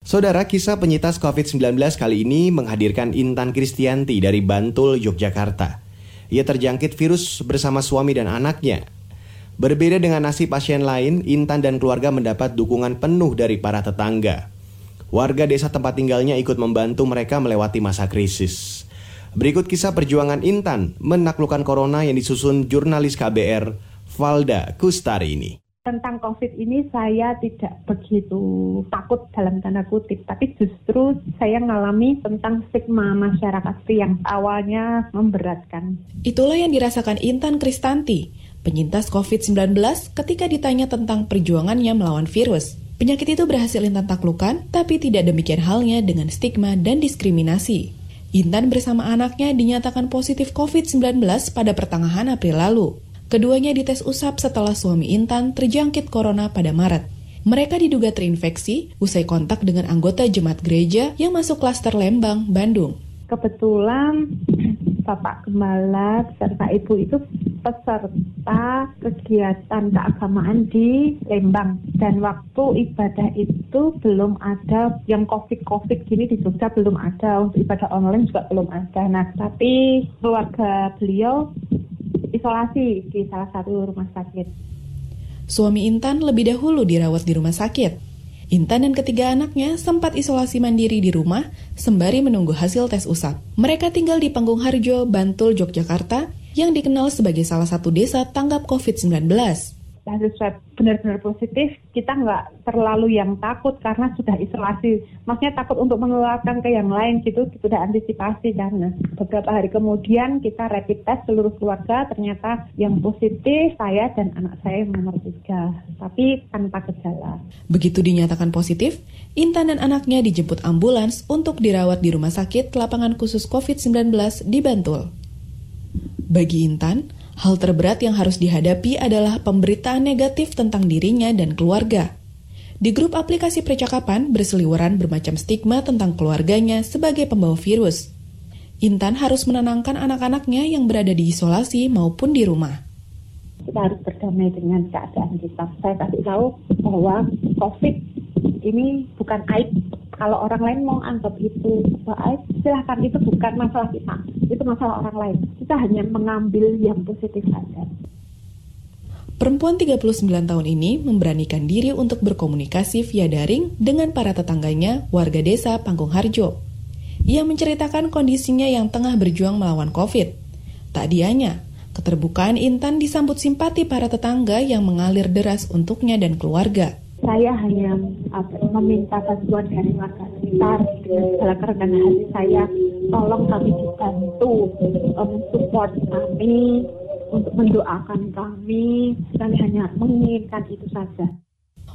Saudara, kisah penyintas COVID-19 kali ini menghadirkan Intan Kristianti dari Bantul, Yogyakarta. Ia terjangkit virus bersama suami dan anaknya. Berbeda dengan nasib pasien lain, Intan dan keluarga mendapat dukungan penuh dari para tetangga. Warga desa tempat tinggalnya ikut membantu mereka melewati masa krisis. Berikut kisah perjuangan Intan menaklukkan corona yang disusun jurnalis KBR Valda Kustari ini tentang COVID ini saya tidak begitu takut dalam tanda kutip, tapi justru saya mengalami tentang stigma masyarakat yang awalnya memberatkan. Itulah yang dirasakan Intan Kristanti, penyintas COVID-19 ketika ditanya tentang perjuangannya melawan virus. Penyakit itu berhasil Intan taklukan, tapi tidak demikian halnya dengan stigma dan diskriminasi. Intan bersama anaknya dinyatakan positif COVID-19 pada pertengahan April lalu. Keduanya dites usap setelah suami Intan terjangkit corona pada Maret. Mereka diduga terinfeksi usai kontak dengan anggota jemaat gereja yang masuk klaster Lembang, Bandung. Kebetulan Bapak Gembala serta Ibu itu peserta kegiatan keagamaan di Lembang dan waktu ibadah itu belum ada yang covid-covid gini di Jogja belum ada untuk ibadah online juga belum ada. Nah tapi keluarga beliau isolasi di salah satu rumah sakit. Suami Intan lebih dahulu dirawat di rumah sakit. Intan dan ketiga anaknya sempat isolasi mandiri di rumah sembari menunggu hasil tes usap. Mereka tinggal di Panggung Harjo, Bantul, Yogyakarta yang dikenal sebagai salah satu desa tanggap COVID-19 hasil swab benar-benar positif, kita nggak terlalu yang takut karena sudah isolasi. Maksudnya takut untuk mengeluarkan ke yang lain gitu, sudah antisipasi karena beberapa hari kemudian kita rapid test seluruh keluarga ternyata yang positif saya dan anak saya nomor tiga, tapi tanpa gejala. Begitu dinyatakan positif, Intan dan anaknya dijemput ambulans untuk dirawat di rumah sakit lapangan khusus COVID-19 di Bantul. Bagi Intan, Hal terberat yang harus dihadapi adalah pemberitaan negatif tentang dirinya dan keluarga. Di grup aplikasi percakapan berseliweran bermacam stigma tentang keluarganya sebagai pembawa virus. Intan harus menenangkan anak-anaknya yang berada di isolasi maupun di rumah. Kita harus berdamai dengan keadaan kita. Saya kasih tahu bahwa COVID ini bukan aib kalau orang lain mau anggap itu baik, silahkan itu bukan masalah kita, itu masalah orang lain. Kita hanya mengambil yang positif saja. Perempuan 39 tahun ini memberanikan diri untuk berkomunikasi via daring dengan para tetangganya warga desa Panggung Harjo. Ia menceritakan kondisinya yang tengah berjuang melawan COVID. Tak dianya, keterbukaan Intan disambut simpati para tetangga yang mengalir deras untuknya dan keluarga saya hanya apa, meminta bantuan dari warga sekitar. Dalam kerendahan hati saya tolong kami dibantu um, support kami untuk mendoakan kami. Kami hanya menginginkan itu saja.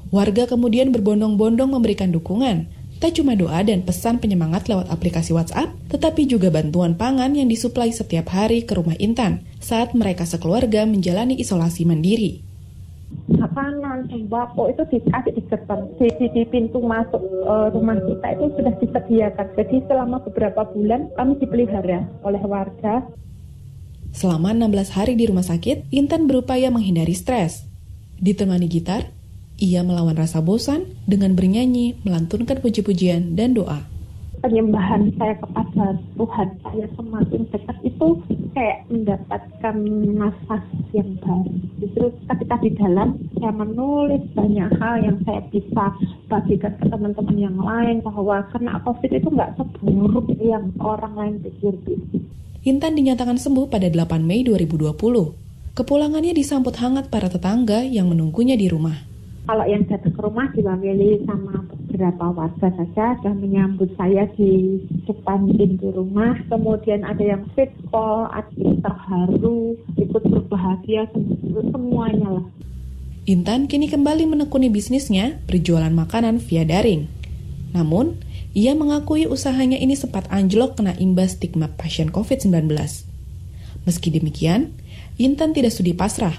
Warga kemudian berbondong-bondong memberikan dukungan. Tak cuma doa dan pesan penyemangat lewat aplikasi WhatsApp, tetapi juga bantuan pangan yang disuplai setiap hari ke rumah Intan saat mereka sekeluarga menjalani isolasi mandiri makanan, sembako itu dikasih di gerbang di, di, di pintu masuk uh, rumah kita itu sudah disediakan. Jadi selama beberapa bulan kami dipelihara oleh warga. Selama 16 hari di rumah sakit, Intan berupaya menghindari stres. Ditemani gitar, ia melawan rasa bosan dengan bernyanyi, melantunkan puji-pujian dan doa penyembahan saya kepada Tuhan saya semakin dekat itu kayak mendapatkan nafas yang baru. Justru ketika di dalam saya menulis banyak hal yang saya bisa bagikan ke teman-teman yang lain bahwa kena COVID itu nggak seburuk yang orang lain pikir. Intan dinyatakan sembuh pada 8 Mei 2020. Kepulangannya disambut hangat para tetangga yang menunggunya di rumah. Kalau yang datang ke rumah diwakili sama beberapa warga saja sudah menyambut saya di depan pintu rumah. Kemudian ada yang fit call, ada yang terharu, ikut berbahagia, semuanya lah. Intan kini kembali menekuni bisnisnya berjualan makanan via daring. Namun, ia mengakui usahanya ini sempat anjlok kena imbas stigma pasien COVID-19. Meski demikian, Intan tidak sudi pasrah.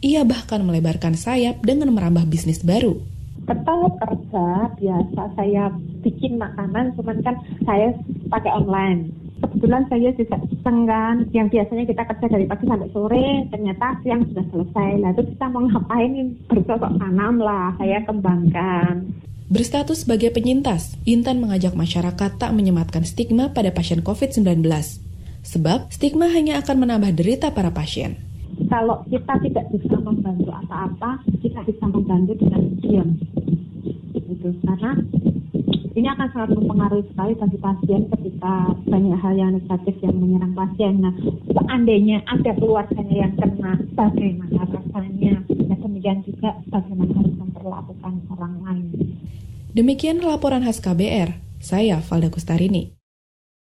Ia bahkan melebarkan sayap dengan merambah bisnis baru tetap kerja biasa saya bikin makanan cuman kan saya pakai online kebetulan saya juga iseng kan yang biasanya kita kerja dari pagi sampai sore ternyata siang sudah selesai lah itu kita mau ngapain bersosok tanam lah saya kembangkan Berstatus sebagai penyintas, Intan mengajak masyarakat tak menyematkan stigma pada pasien COVID-19. Sebab stigma hanya akan menambah derita para pasien. Kalau kita tidak bisa membantu apa-apa, kita bisa membantu dengan diam. Itu karena ini akan sangat mempengaruhi sekali bagi pasien ketika banyak hal yang negatif yang menyerang pasien. Nah, seandainya ada keluarganya yang kena, bagaimana rasanya? Dan demikian juga bagaimana harus memperlakukan orang lain. Demikian laporan khas KBR. Saya Valda Kustarini.